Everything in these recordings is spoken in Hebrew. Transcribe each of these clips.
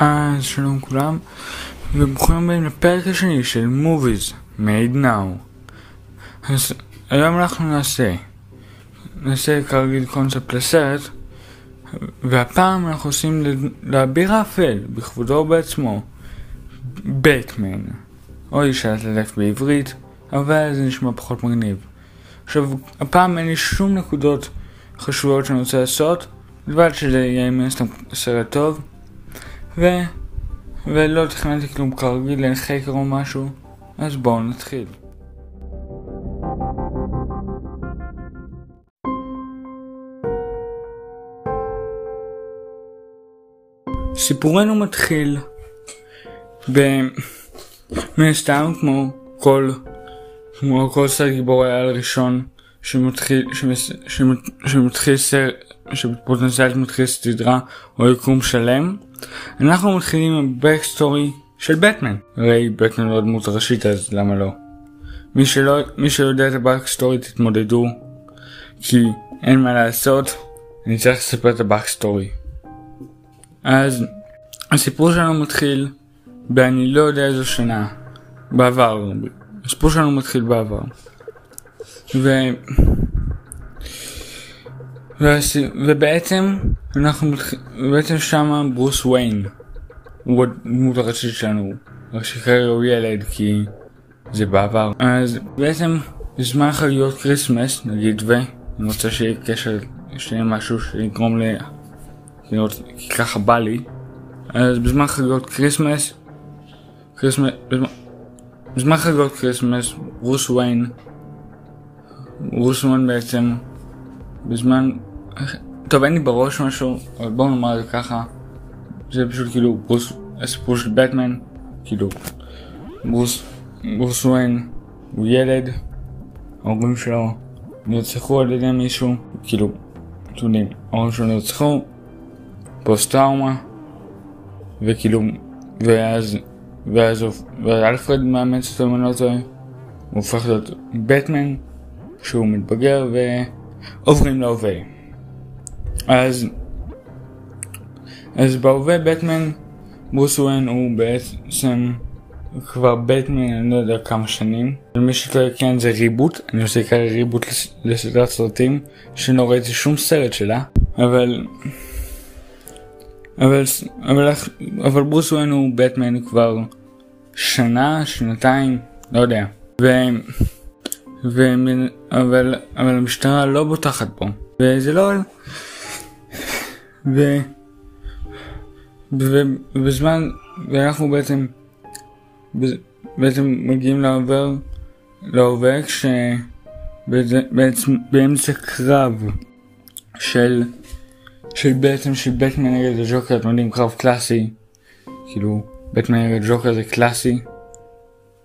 אז שלום כולם, וברוכים הבאים לפרק השני של Movies Made Now. אז היום אנחנו נעשה, נעשה כרגיל קונספט לסרט, והפעם אנחנו עושים לאביר האפל, בכבודו ובעצמו, בטמן. אוי שאלת אלף בעברית, אבל זה נשמע פחות מגניב. עכשיו, הפעם אין לי שום נקודות חשובות שאני רוצה לעשות, לבד שזה יהיה מן הסתם סרט טוב. ו... ולא תכננתי כלום כרגיל, אין חקר או משהו, אז בואו נתחיל. סיפורנו מתחיל ב... מן הסתם כמו כל כמו כל סרט גיבור היה ראשון שמתחיל שמס... שמתחיל סרט שפוטנציאלית מתחיל סדרה או יקום שלם אנחנו מתחילים עם backstory של בטמן. הרי בטמן לא דמות ראשית אז למה לא? מי שלא, מי שלא יודע את ה backstory תתמודדו כי אין מה לעשות אני צריך לספר את ה backstory. אז הסיפור שלנו מתחיל באני לא יודע איזו שנה בעבר הסיפור שלנו מתחיל בעבר. ו... ובעצם אנחנו בעצם שמה ברוס וויין. הוא הדמות הראשית שלנו. רק שכרגע הוא ילד כי זה בעבר. אז בעצם בזמן חגיגות כריסמס נגיד ואני רוצה שיהיה קשר שיהיה משהו שיגרום ל... כי ככה בא לי. אז בזמן חגיגות כריסמס כריסמס בזמן חגיגות כריסמס ברוס וויין ברוס וויין בעצם בזמן טוב אין לי בראש משהו אבל בואו נאמר את זה ככה. זה פשוט כאילו ברוס הסיפור של בטמן כאילו ברוס ברוס וויין הוא ילד ההורים שלו נרצחו על ידי מישהו כאילו אתם יודעים ההורים שלו נרצחו פוסט טראומה וכאילו ואז ואז אלפרד מאמץ אותו אם אני לא טועה הוא הופך להיות בטמן שהוא מתבגר ועוברים להווה אז אז בהווה בטמן ברוס וויין הוא בעצם כבר בטמן אני לא יודע כמה שנים. ומי שלא יכן זה ריבוט אני עושה כרגע ריבוט לסדרת סרטים שלא ראיתי שום סרט שלה אבל אבל אבל אבל ברוס וויין הוא בטמן כבר שנה שנתיים לא יודע. ו... ו... אבל אבל המשטרה לא בוטחת בו. וזה לא ו... ובזמן, ואנחנו בעצם, בעצם מגיעים לעובר, להווה כשבעצם באמצע קרב של, של בעצם של בטמן נגד הג'וקר, אתם יודעים, קרב קלאסי, כאילו, בטמן נגד ג'וקר זה קלאסי,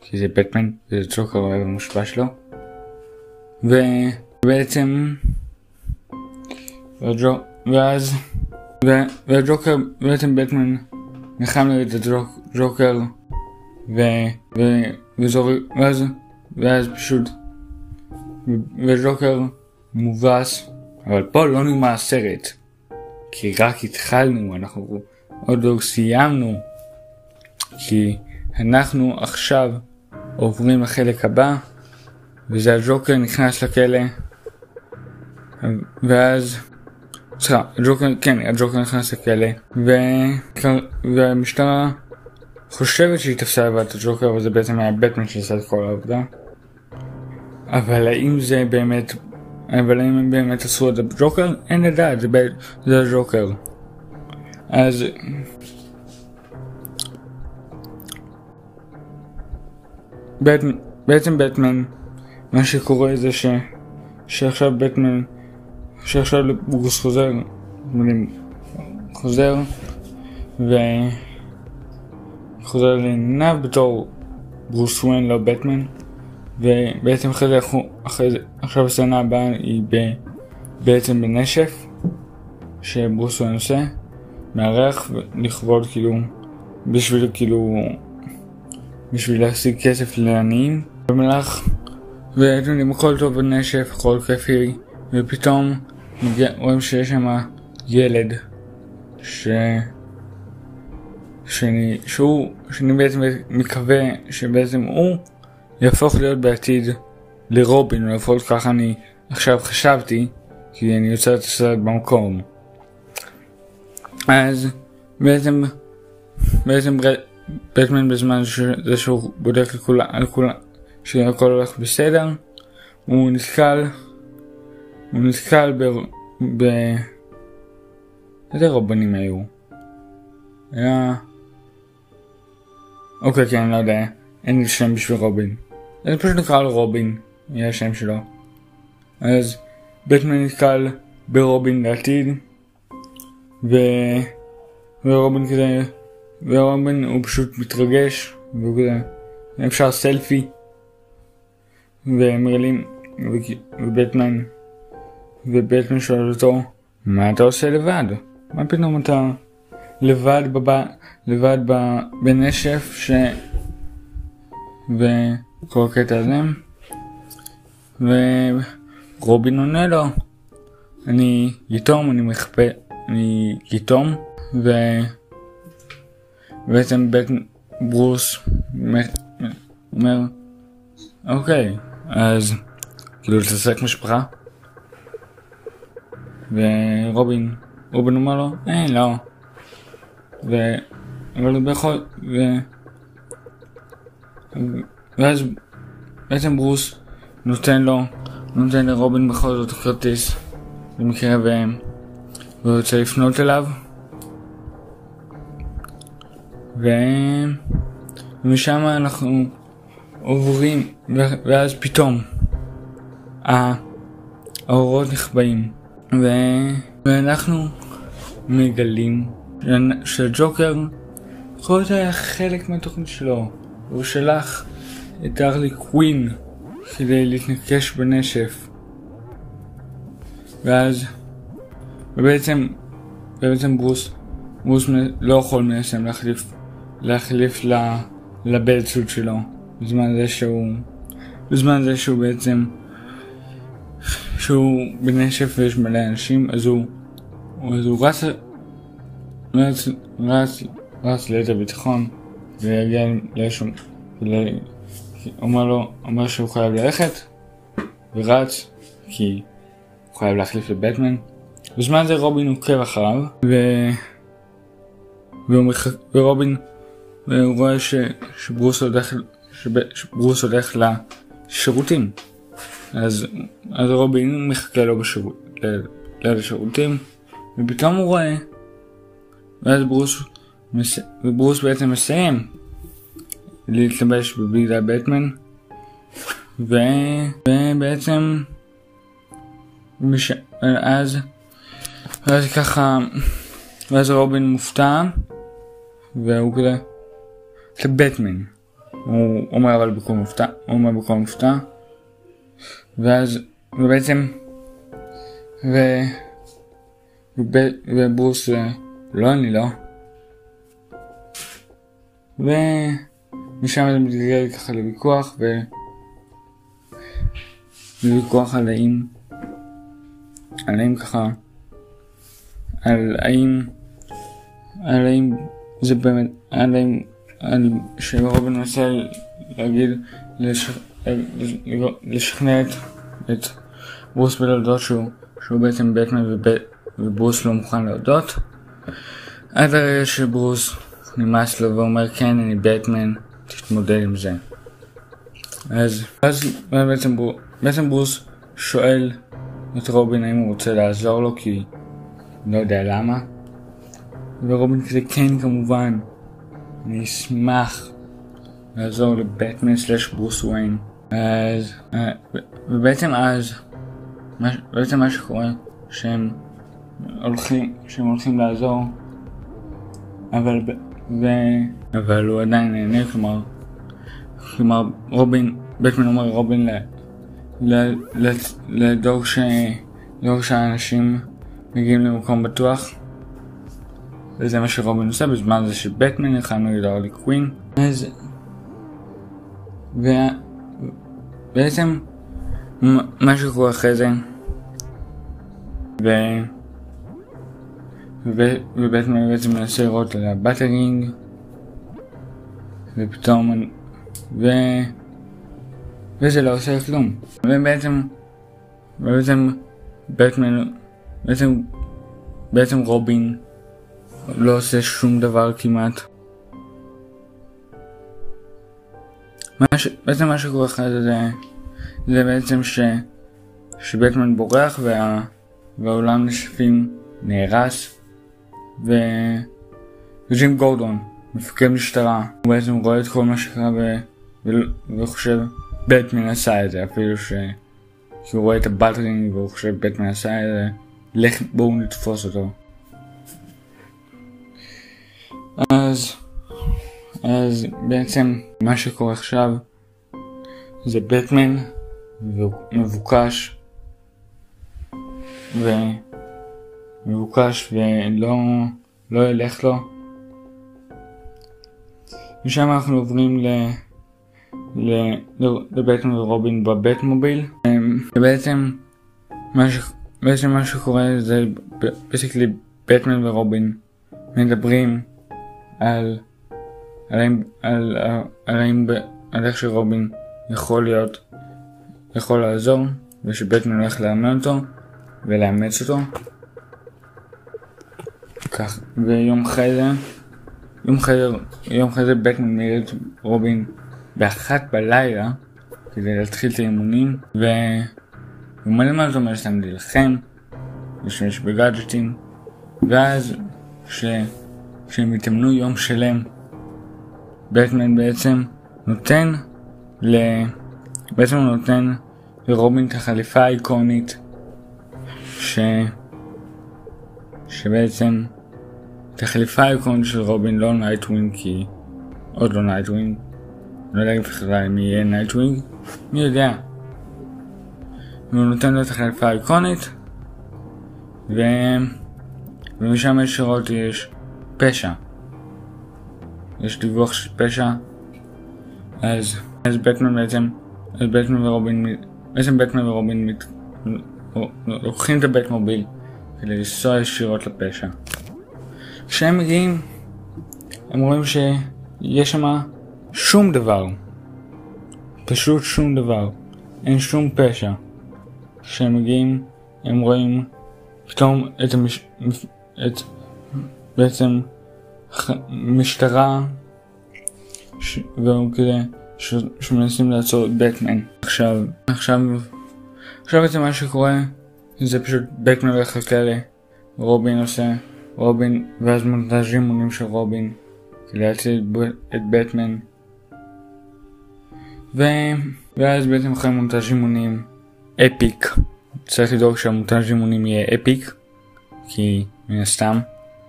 כי זה בטמן, זה ג'וקר המושפע שלו, ובעצם, ואז והג'וקר בעצם בטמן נלחם נגד הג'וקר ו... ו... וזור... ואז... ואז פשוט וג'וקר מובס אבל פה לא נגמר הסרט כי רק התחלנו אנחנו עוד לא סיימנו כי אנחנו עכשיו עוברים לחלק הבא וזה הג'וקר נכנס לכלא ואז סליחה, הג'וקר, כן, הג'וקר נכנס לכלא, והמשטרה חושבת שהיא תפסה לבד את הג'וקר, אבל זה בעצם היה בטמן שעשה את כל העבודה. אבל האם זה באמת, אבל האם הם באמת עשו את הג'וקר? אין לדעת, זה, זה הג'וקר. אז... בעצם בטמן, מה שקורה זה ש... שעכשיו בטמן שעכשיו ברוס חוזר, ו... חוזר לעיניו בתור ברוס ווין לא בטמן ובעצם אחרי זה, אחרי עכשיו הסצנה הבאה היא ב, בעצם בנשף שברוס ווין עושה מארח לכבוד כאילו בשביל כאילו בשביל להשיג כסף לעניים במהלך ואתם יודעים הכל טוב בנשף הכל כיפי ופתאום רואים שיש שם ילד ש... שאני, שהוא, שאני בעצם מקווה שבעצם הוא יהפוך להיות בעתיד לרובין, או לפחות ככה אני עכשיו חשבתי, כי אני יוצר את הסרט במקום. אז בעצם, בעצם בטמן בזמן שזה שהוא בודק לכולם, שהכל הולך בסדר, הוא נתקל, הוא נתקל ב... ב... איזה רבנים היו? היה... אוקיי, כן, אני לא יודע, אין לי שם בשביל רובין. אז פשוט נקרא לו רובין, יהיה השם שלו. אז בטמן נתקל ברובין לעתיד, ו... ורובין כזה, ורובין הוא פשוט מתרגש, והוא כזה, אפשר סלפי, ומרלים, ובטמן, ובטמן שואל אותו, מה אתה עושה לבד? מה פתאום אתה לבד בב... לבד ב... בנשף ש... וכל הקטע הזה? ורובין עונה לו אני יתום אני מחפה אני יתום. ו... בעצם בית ברוס אומר אוקיי אז כאילו לתעסק משפחה ורובין רובין אומר לו אה לא. ו... אבל הוא בכל... ו... ואז בעצם ברוס נותן לו, נותן לרובין בכל זאת כרטיס במקרה והם והוא רוצה לפנות אליו. ו... ומשם אנחנו עוברים ואז פתאום האורות נכבאים ו... ואנחנו מגלים שג'וקר יכול להיות היה חלק מהתוכנית שלו הוא שלח את ארלי קווין כדי להתנקש בנשף. ואז ובעצם ובעצם ברוס ברוס לא יכול בעצם להחליף להחליף לבלט סוט שלו בזמן זה שהוא בזמן זה שהוא בעצם שהוא בנשף ויש מלא אנשים אז הוא אז הוא רץ רץ רץ רץ ליתר ביטחון ויגיע לאיזשהו אומר לו אומר שהוא חייב ללכת ורץ כי הוא חייב להחליף לבטמן. בזמן זה רובין עוקב אחריו ו... ורובין והוא רואה ש... שברוס הולך שברוס הולך לשירותים אז, אז רובין מחכה לו בשירות, לשירותים ופתאום הוא רואה ואז ברוס, מס... וברוס בעצם מסיים להתלבש בבגלל בטמן ו... ובעצם מש... אז ואז ככה ואז רובין מופתע והוא כזה זה בטמן. הוא אומר אבל בקול מופתע הוא אומר בקול מופתע ואז ובעצם ו... וב... וברוס לא אני לא. ומשם זה מתגלגל ככה לוויכוח ו... לוויכוח על האם על האם ככה על האם על האם זה באמת על האם על שרובין מנסה להגיד לש... לשכנע את, את ברוס בלהודות שהוא, שהוא בעצם בטמן וברוס לא מוכן להודות. עד הרגע שברוס נמאס לו ואומר כן אני בטמן תתמודד עם זה. אז, אז בעצם, בור, בעצם ברוס שואל את רובין האם הוא רוצה לעזור לו כי לא יודע למה. ורובין כזה כן כמובן אני אשמח לעזור לבטמן סלאש ברוס וויין אז ובעצם אז בעצם מה שקורה שהם הולכים שהם הולכים לעזור אבל ו... אבל הוא עדיין נהנה כלומר כלומר רובין בטמן אומר רובין לדאוג ש... לדאוג שהאנשים מגיעים למקום בטוח. וזה מה שרובין עושה בזמן זה שבטמן נלחם נגד אורלי קווין. אז ובעצם מה שקורה אחרי זה ו... ובטמן בעצם מנסה לראות על הבטרינג ופתאום, ו... וזה לא עושה כלום. ובעצם, ובעצם, בטמן, בעצם, בעצם רובין לא עושה שום דבר כמעט. ש... בעצם מה שקורה אחרי זה, זה, זה בעצם ש... שבטמן בורח וה... והעולם נשפים נהרס ו... וג'ים גורדון, מפקד משטרה, הוא בעצם רואה את כל מה שקרה ו... ו... וחושב בטמן עשה את זה, אפילו ש... שהוא רואה את הבטרינג והוא חושב בטמן עשה את זה, לך בואו נתפוס אותו. אז, אז בעצם מה שקורה עכשיו זה בטמן מבוקש ומבוקש ולא לא ילך לו. משם אנחנו עוברים ל... לבטמן ורובין בבית מוביל. ובעצם מה, ש... בעצם מה שקורה זה בסיכלי בטמן ורובין מדברים על על, על, על, על, על איך שרובין יכול להיות, יכול לעזור, ושבטמן הולך לאמן אותו ולאמץ אותו. כך, ויום אחרי זה, יום אחרי זה, יום אחרי זה בטמן מעיר את רובין באחת בלילה כדי להתחיל את האימונים, והוא מלא מה זאת אומרת להם להילחם, להשתמש בגאדג'טים, ואז כש... כשהם התאמנו יום שלם, בטמן בעצם נותן ל... בעצם הוא נותן לרובין את החליפה האיקונית ש... שבעצם את החליפה האיקונית של רובין לא נייטווינג כי עוד לא נייטווינג לא יודע בכלל אם יהיה נייטווינג מי יודע והוא נותן לו את החליפה האיקונית ו... ומשם ישירות יש פשע. יש דיווח של פשע. אז, אז בטמן בעצם, אז בטמן ורובין, בעצם בטמן ורובין מת, לוקחים את הבית מוביל כדי לנסוע ישירות לפשע. כשהם מגיעים, הם רואים שיש שם שום דבר. פשוט שום דבר. אין שום פשע. כשהם מגיעים, הם רואים פתאום את, המש... את בעצם משטרה ש... והוא כזה ש... שמנסים לעצור את בטמן עכשיו עכשיו עכשיו בעצם מה שקורה זה פשוט בטמן הולך לכלא רובין עושה רובין ואז מונטאז' אימונים של רובין כדי להציל את בטמן ו... ואז בעצם אחרי מונטאז' אימונים אפיק צריך לדאוג שהמונטאז' אימונים יהיה אפיק כי מן הסתם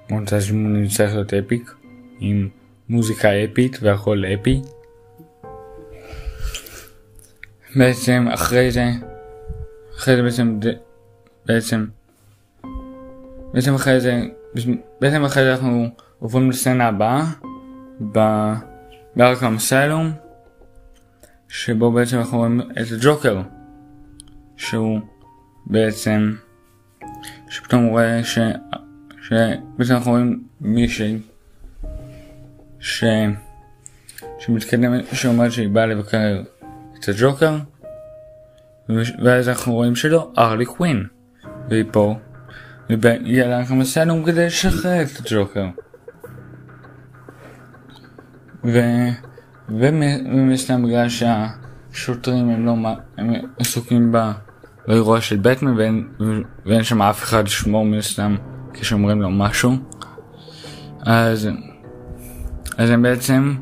מונטאז' אימונים צריך להיות אפיק עם מוזיקה אפית והכל אפי. בעצם אחרי זה, אחרי זה בעצם, בעצם, בעצם אחרי זה, בעצם אחרי זה אנחנו עוברים לסצנה הבאה, בארקם אסיילום, שבו בעצם אנחנו רואים את הג'וקר, שהוא בעצם, שפתאום הוא רואה ש... שבעצם אנחנו רואים מישהי ש... שמתקדמת, שאומרת שהיא באה לבקר את הג'וקר ואז אנחנו רואים שלא, ארלי קווין. והיא פה והיא עלה לכם הסלום כדי לשחרר את הג'וקר. ו... ומסתם בגלל שהשוטרים הם לא הם עסוקים באירוע של בטמן ואין, ואין שם אף אחד לשמור מסתם כשאומרים לו משהו אז אז הם בעצם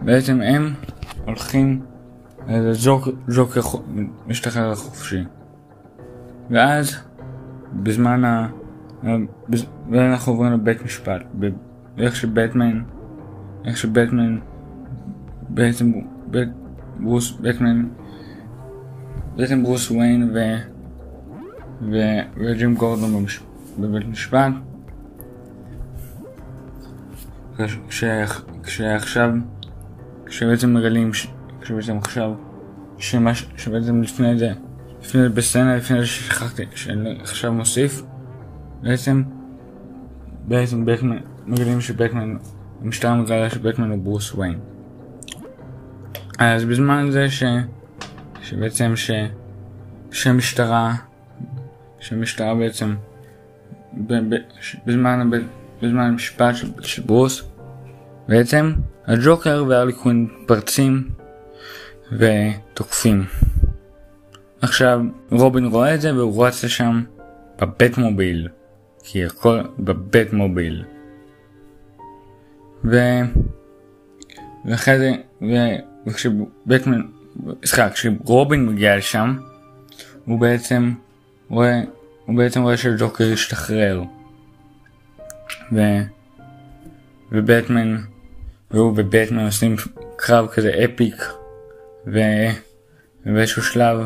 בעצם הם הולכים ג'וקר משתחרר לחופשי ואז בזמן ה... ואנחנו עוברים לבית משפט איך שבטמן איך שבטמן בעצם ברוס בטמן בעצם ברוס וויין ו... וג'ים גורדון בבית משפט כשעכשיו, כשבעצם מגלים, כשבעצם עכשיו, שמה, שבעצם לפני זה, לפני זה בסצנה, לפני זה ששכחתי, שאני עכשיו מוסיף, בעצם, בעצם בטמן, מגלים שבטמן המשטרה מגלה שבטמן הוא ברוס וויין. אז בזמן זה ש... שבעצם ש... שהמשטרה... שהמשטרה בעצם... בזמן... בזמן המשפט של, ברוס בעצם הג'וקר והרלי מתפרצים ותוקפים. עכשיו רובין רואה את זה והוא רץ לשם בבית מוביל. כי הכל בבית מוביל. ו... ואחרי זה, ו... וכשבטמן, סליחה, כשרובין מגיע לשם, הוא בעצם רואה, הוא בעצם רואה שג'וקר השתחרר. ו... ובטמן, והוא ובטמן עושים קרב כזה אפיק, ו... ובאיזשהו שלב,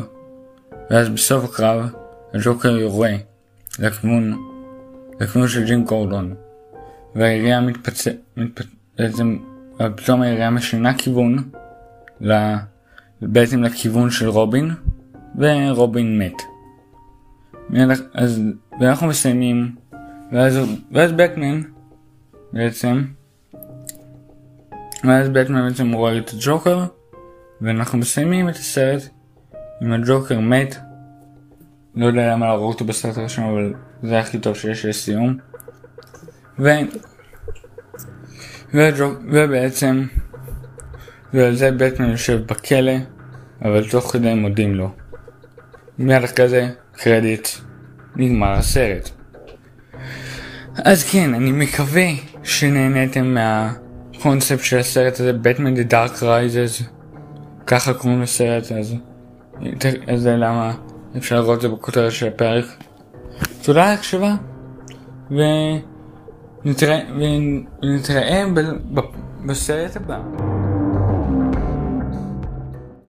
ואז בסוף הקרב, הג'וקר יורה לכיוון לכיוון של ג'ים גורדון, והעירייה מתפצ... מתפ... בעצם פתאום העירייה משנה כיוון, בעצם לכיוון של רובין, ורובין מת. אז ואנחנו מסיימים, ואז, ואז בטמן בעצם, ואז בטמן בעצם רואה את הג'וקר, ואנחנו מסיימים את הסרט עם הג'וקר מת. לא יודע למה להרוג אותו בסרט הראשון, אבל זה הכי טוב שיש לסיום. ו... וג'וק... ובעצם, ועל זה בטמן יושב בכלא, אבל תוך כדי מודים לו. מיד אחרי זה, קרדיט, נגמר הסרט. אז כן, אני מקווה שנהניתם מהקונספט של הסרט הזה, בטמן The Dark Rises, ככה קוראים לסרט, אז זה למה אפשר לראות את זה בכותרת של הפרק. תודה על ההקשבה, ונתראה, ונתראה בסרט הבא.